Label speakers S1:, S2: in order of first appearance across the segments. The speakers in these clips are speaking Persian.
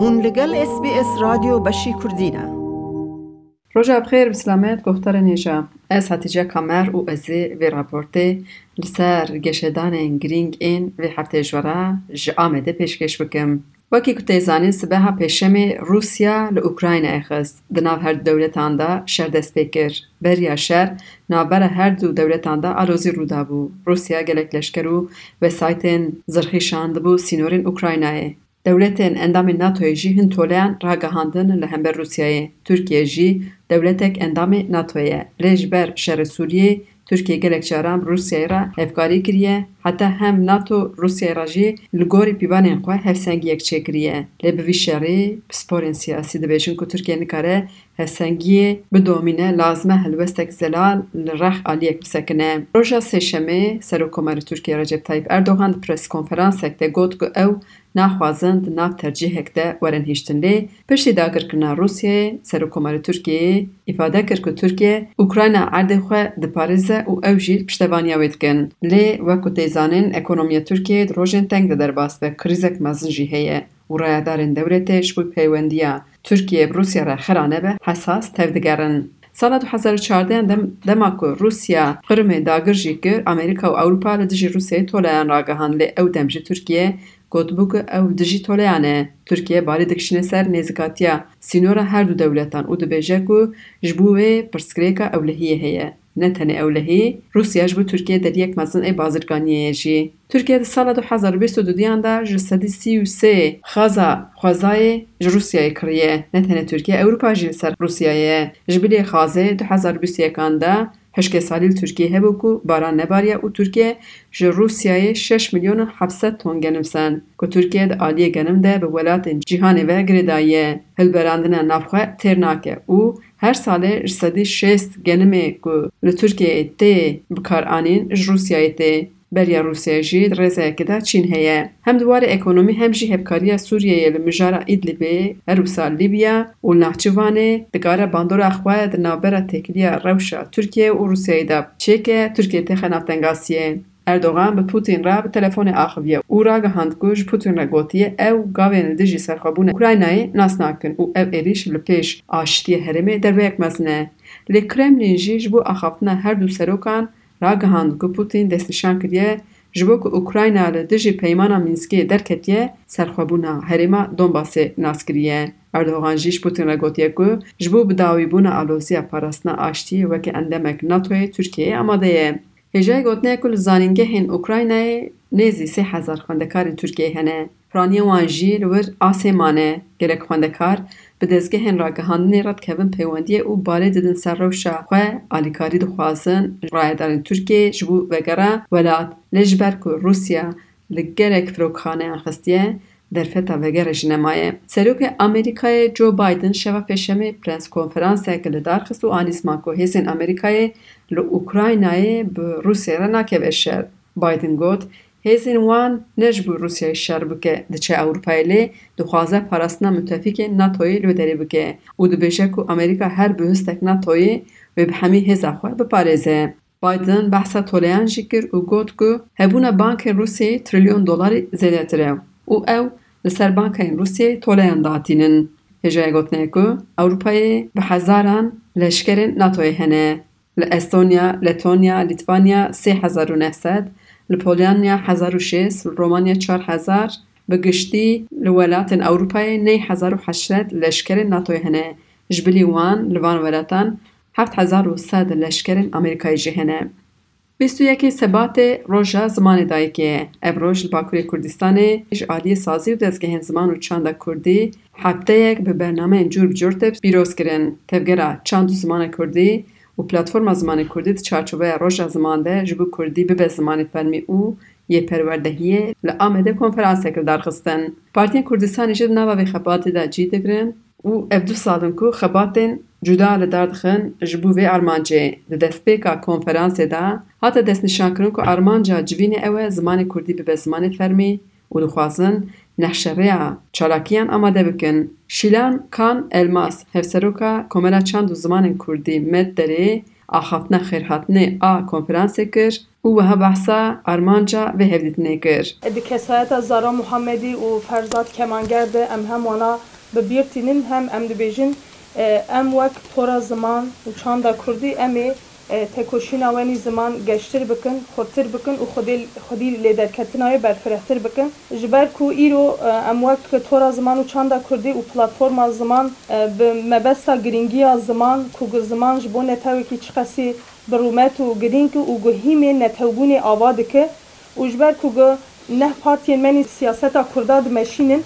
S1: هون لگل اس بی اس رادیو بشی کردینه.
S2: روژا بخیر بسلامت گفتار نیجا از حتیجه کامر و ازی وی راپورته لسر گشدان گرینگ این وی هفته جورا جا آمده پیشکش بکم وەکی کوتێزانین سبەها پێشەمێ رووسیا لە ئوکراینە ئەخست دناو هەر دەولەتاندا شەر دەست پێ کرد بەریا شەر ناوبەرە هەردوو دەولەتاندا ئالۆزی ڕوودا بوو رووسیا gelek leşker û wesaytên zirxî şandibû sînorên Ukraynayê. Dewletên endamên NATOyê jî hin toleyan ragihandin li hember Rûsyayê. Tirkiye jî dewletek endamê NATO ye. Lê ji ber gelek caran Rûsyayê re hevkarî kiriye jî li gorî pîvanên xwe hevsengiyek çêkiriye. Lê bi vî şerê pisporên siyasî dibêjin ku Tirkiye nikare hevsengiyê bidomîne lazim e helwestek zelal li rex aliyek bisekine. Roja sêşemê Serokkomarê Tirkiye Recep Tayyip Erdogan di preskonferansek de got ku ew naxwazin di nav tercihek de werin hîştin lê piştî dagirkirina Rûsyayê Serokkomarê Tirkiyeyê îfade kir ku Tirkiye Ukrayna erdê xwe diparêze û ew jî piştevaniya wê dikin. Lê zanin ekonomiya Tirkiyeyê di rojên teng de derbas ve krizek mezin jî heye û rayadarên dewletê ji bo peywendiya Tirkiye bi Rûsya re xera nebe hesas tev. Sala 2014 dem dema ku Rûsya Qrimê dagir jî kir Amerîka û Ewropa li dijî Rûsyayê toleyan ragihan lê ew dem ji Tirkiye gotbû ku ew dijî toleyan e. Tirkiye dikişîne ser nêzîkatiya sînora her du dewletan û dibêje ku ji bo wê pirsgirêka heye. نه اولهی روسیا جبو ترکیه در یک مزن ای بازرگانیه جی. ترکیه در سال 2022 دیان در جسدی سی و ترکیه اروپا جی سر روسیا یه جبیلی خازه 2021 هشکه سالیل ترکیه هبو کو باران نباریه و ترکیه جه روسیای 6 میلیون 700 تون گنم سن که ترکیه ده آلیه گنم ده به ولات جیهان و گردایه هل براندن نفخه ترناکه و her sale jsadî şêst genimê ku li Tirkiyeyê tê bikaranîn ji Rûsyayê tê. بریا روسیه جی رزا کده چین هیه. هم دوار اکونومی هم جی هبکاری سوریه یل مجارا ادلیبی روسا لیبیا و نهچوان دگار باندور اخوای دنابر تکلیا روشا ترکیه و روسیه دا چیکه ترکیه تخنافتنگاسیه اردوغان به پوتین را به تلفن آخویه او را گهاند گوش پوتین را گوتیه او گاوین دیجی سرخابونه اوکراینای ناسناکن او او ایریش لپیش آشتی هرمه در بیک مزنه لی کرم نینجی اخافنا هر دو سروکان راگهان که پوتین دستشان کریه جبو که اوکراینا را دجی پیمانا منسکی درکتیه، سرخوابونا هریما دونباسی ناس کریه اردوغان جیش پوتین را گوتیه که جبو بداوی بونا علوزی پارسنا آشتی وکی اندمک ناتوی ترکیه اما دیه هجای گوتنه کل زانینگه هین اوکراینای نیزی سی حزار خاندکار ترکیه هنه رانی وان جی لور آسمانه گرک خوندکار به دزگه هن را گهاندن ایراد کبن پیواندیه او باله ددن سر روشا خواه آلیکاری دخوازن رای دارن ترکیه جبو وگره ولاد لجبر که روسیا لگرک فروکانه انخستیه در فتا وگره جنمایه سروک امریکای جو بایدن شوا فشمه پرنس کنفرانس اگل دارخست و آنیس ماکو هیزن امریکای لو اوکراینای به روسیه را نکه بشر بایدن گوت هیزین وان نجبو روسیا شر بکه ده چه اوروپای لی دخوازه پرستنا متفیک ناتوی لو داری بکه و ده بشه که امریکا هر بهستک ناتوی و به همی هیز اخوه بپارزه. بایدن بحثا تولیان شکر او گود که هبون بانک روسیه تریلیون دولار زیده تره او لسر بانک روسیه تولیان داتینن. هجای گوت نیکو اوروپای به هزاران لشکر ناتوی هنه. لی استونیا، لیتوانیا سی هزار نهصد، لپولیان یا هزار و شیست رومانیا چار هزار بگشتی لولات اوروپای نی هزار و حشرت لشکر ناتوی هنه جبلی وان لوان ولاتان هفت هزار و سد لشکر امریکای جهنه بیستو یکی سبات روژا زمان دایی که ابروژ لباکوری کردستانی ایش سازی و دزگهن زمان و چاند کردی هفته یک به برنامه جور بجورت بیروز کرن تفگره چاند زمان کردی و پلتفرم زمان کردی در چارچوبه روز زمان ده جبو کردی به زمان فرمی او یه پروردهیه ل آمده کنفرانس کرد درخستن پارتی کردستان جد نوا به خبرات جی دگرن او ابدو سالن کو خبرات جدا ل دردخن جبو به آرمانجه د دسپیکا کنفرانس ده هات دست نشان کردن کو آرمانجا جوینه اوه زمان کردی به زمان فرمی و dixwazin nehşeveya çalakiyan amade bikin. Şîlan Kan Elmas, hevseroka Komela Çand û Zimanên Kurdî Med Derê a xaftina xêrhatinê a konferansê kir û wiha behsa armanca vê hevdîtinê
S3: kir. E, Di kesayeta Zara Muhammedî û Ferzat Kemanger de em hem wana bibîrtînin hem em dibêjin e, em wek tora ziman û çanda Kurdî em تکوشینا ونی زمان گشتر بکن خورتر بکن و خودی خودی لیدر کتنای برفرهتر بکن جبر کو ایرو ام وقت که تورا زمان و چاندا کردی و پلتفرم زمان به مبستا گرینگی زمان کو زمان جبو نتاوی کی چقسی برومت و گرینگ و گهیم نتوبونی آواده که و جبر کو نه پارتین منی سیاستا کردا دمشینن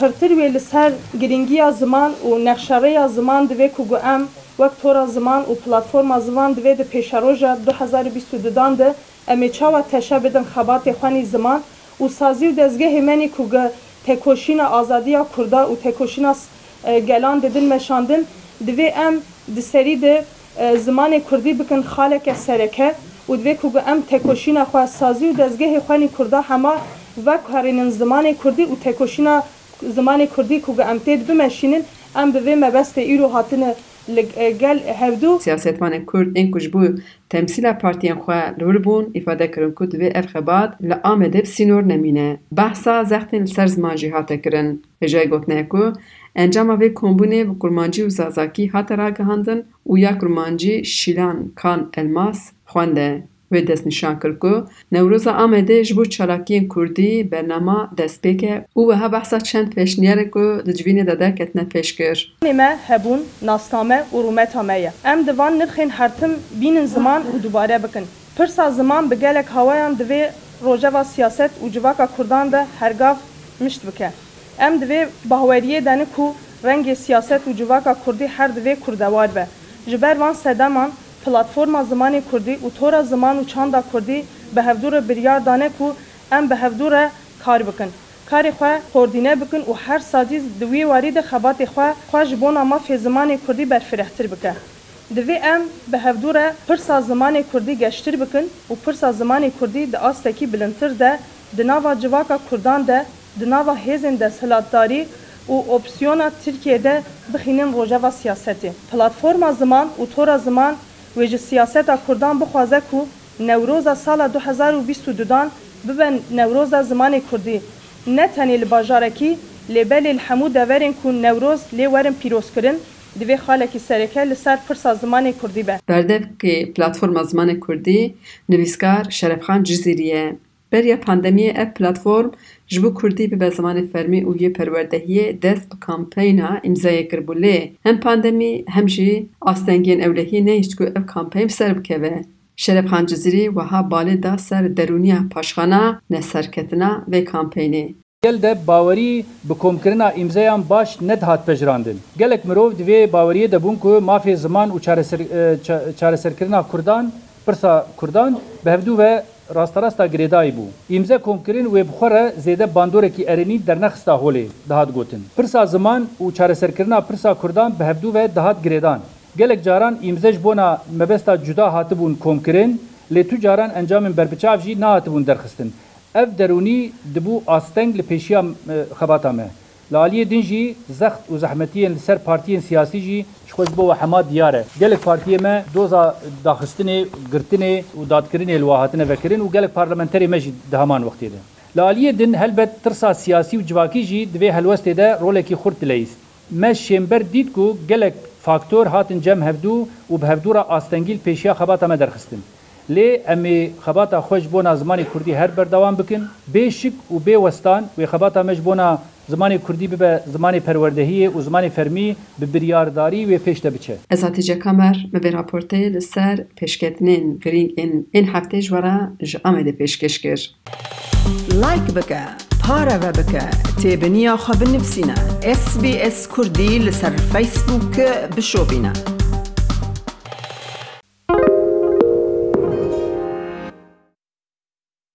S3: پرتر وی لسر گرینگی زمان و نقشره زمان دوی کو ام وەک تۆرە زمان و پلتفۆما زمان دوێ دە پێشەرۆژە 2022دان دە ئەمێ چاوە تەشە بدن خەباتێ خوانی زمان و سازی و دەستگە هێمەنی کوگە تێکۆشینە ئازادیا کووردا و تێکۆشینە گەلان ددن مەشاندن دوێ ئەم دسەری دە زمانی کوردی بکن خالەکە سەرەکە و دوێ کوگە ئەم تێکۆشینە خوا سازی و دەستگەهی خوانی کووردا هەما وەک هەرێنن زمانی کوردی و تێکۆشینە زمانی کوردی کوگە ئەم تێت بمەشینن ئەم بوێ مەبەستە ئیر و هاتنە لگل هردو
S2: سیاستمان کرد این کش بو تمثیل پارتی خواه لور بون افاده کرن کد و افخباد لآم دب سینور نمینه بحسا زختن سرز ماجی هاته کرن هجای گوتنه اکو انجام وی کنبونه و کرمانجی و زازاکی هاته را گهاندن و یا کرمانجی شیلان کان الماس خوانده. Wê destnîşan kir ku Newroza Amedê ji bo çalakiyên Kurdî bernama destpêk e û wiha behsa çend pêşniyarê ku di civînê de derketine pêşkir.
S3: me hebûn nasname û rûmeta. Em di van nirxên hertim bînin ziman û dubare bikin. Pirsa ziman bi gelek hawayan divê rojeva siyaset û civaka Kurdan de hergav mişt bike. Em divê baweriyê dene ku rengê siyaset û civaka Kurdî her divê kurdewar be. Ji ber van sedeman پلتفرما زمانی کردی و تورا زمان و چاندا کردی به هفدور بریار دانه کو ام به هفدور کار بکن کاری خو کوردینه بکن و هر سازی دوی وارد خبات خو خوش بونا ما فی زمان کردی بر فرحتر بکن دوی ام به هفدور پرسا زمان کردی گشتر بکن و پرسا زمان کردی د آستکی بلندتر ده د ناوا جواکا کردان ده د ناوا هیزن ده سلطداری و اپسیونا ترکیه ده بخینن روژه سیاستی پلتفرما زمان و تورا زمان و ji siyaseta Kurdan bixwaze ku Newroza sala 2022 dan bibin Newroza zimanê Kurdî ne tenê li bajarekî lêbelê li hemû deverên ku Newroz lê werin pîrozkirin divê xalekî sereke li ser pirsa zimanê Kurdî be.
S2: Berdevkê platforma zimanê Kurdî nivîskar Şerefxan Cizîrî ye. Beriya pandemiyê ev platform ji bo Kurdî bibe zimanê fermî û yê perwerdehiyê dest bi kampeyna îmzayê kir lê hem pandemî hem jî astengiyên ewlehiyê nehîşt ku ev kampeyn ser bikeve. Şerefxan Cizîrî wiha balê da ser derûniya paşxana neserketina vê kampeynê.
S4: Gel de bawerî bi komkirina îmzayan baş nedihat pejirandin. Gelek mirov divê baweriyê de bûn ku mafê ziman û çareserkirina Kurdan pirsa Kurdan bi ve راستراستا گریدای بو. ایمزه کومکرین و بخوره زیده باندورکی ارنی در نخستا هولی دهات گوتن. پرسا زمان و چارەسەرکردنا پرسا کوردان به هەفتوو و دهات گرێدان gelek caran îmzej bona mebesta cuda hatibûn komkirin lê tu caran encamên berbiçav jî nehatibûn derxistin ev derûnî dibû asteng li pêşiya xebata me li aliyê din jî zext û zehmetiyên li ser partiyên siyasî jî خوش بو حما دیاره. گلک پارتی ما دوزا داخستنی گرتنی و دادکرینی الواحتنه وکرین و گلک پارلمانتری مجی دهمان وقتی ده. لالیه دن هلبت ترسا سیاسی و جواکی جی دوی هلوسته ده رولکی خورد لیست. ما شیمبر دید کو گلک فاکتور هاتن جم هفدو و به هفدورا آستنگیل پیشیا خباتا ما درخستن لê em ê xebata xweş bona zimanê Kurdî her berdewan bikin, bê şik û bê westan wê xebata me ji bona zimanê Kurdî bibe zimanê perwerdehiyê û zimanê fermî bi biryaredarî wê
S2: pêş de biçe. Ezatice Kamer me vê raportê li ser pêşketinên girîngên ên heftê ji were
S1: ji Amedê pêşkeş kir. Like bike, پارە ve bike, têbiniya xwe binivîne. SBS Kurdî li ser Facebook bişobîne.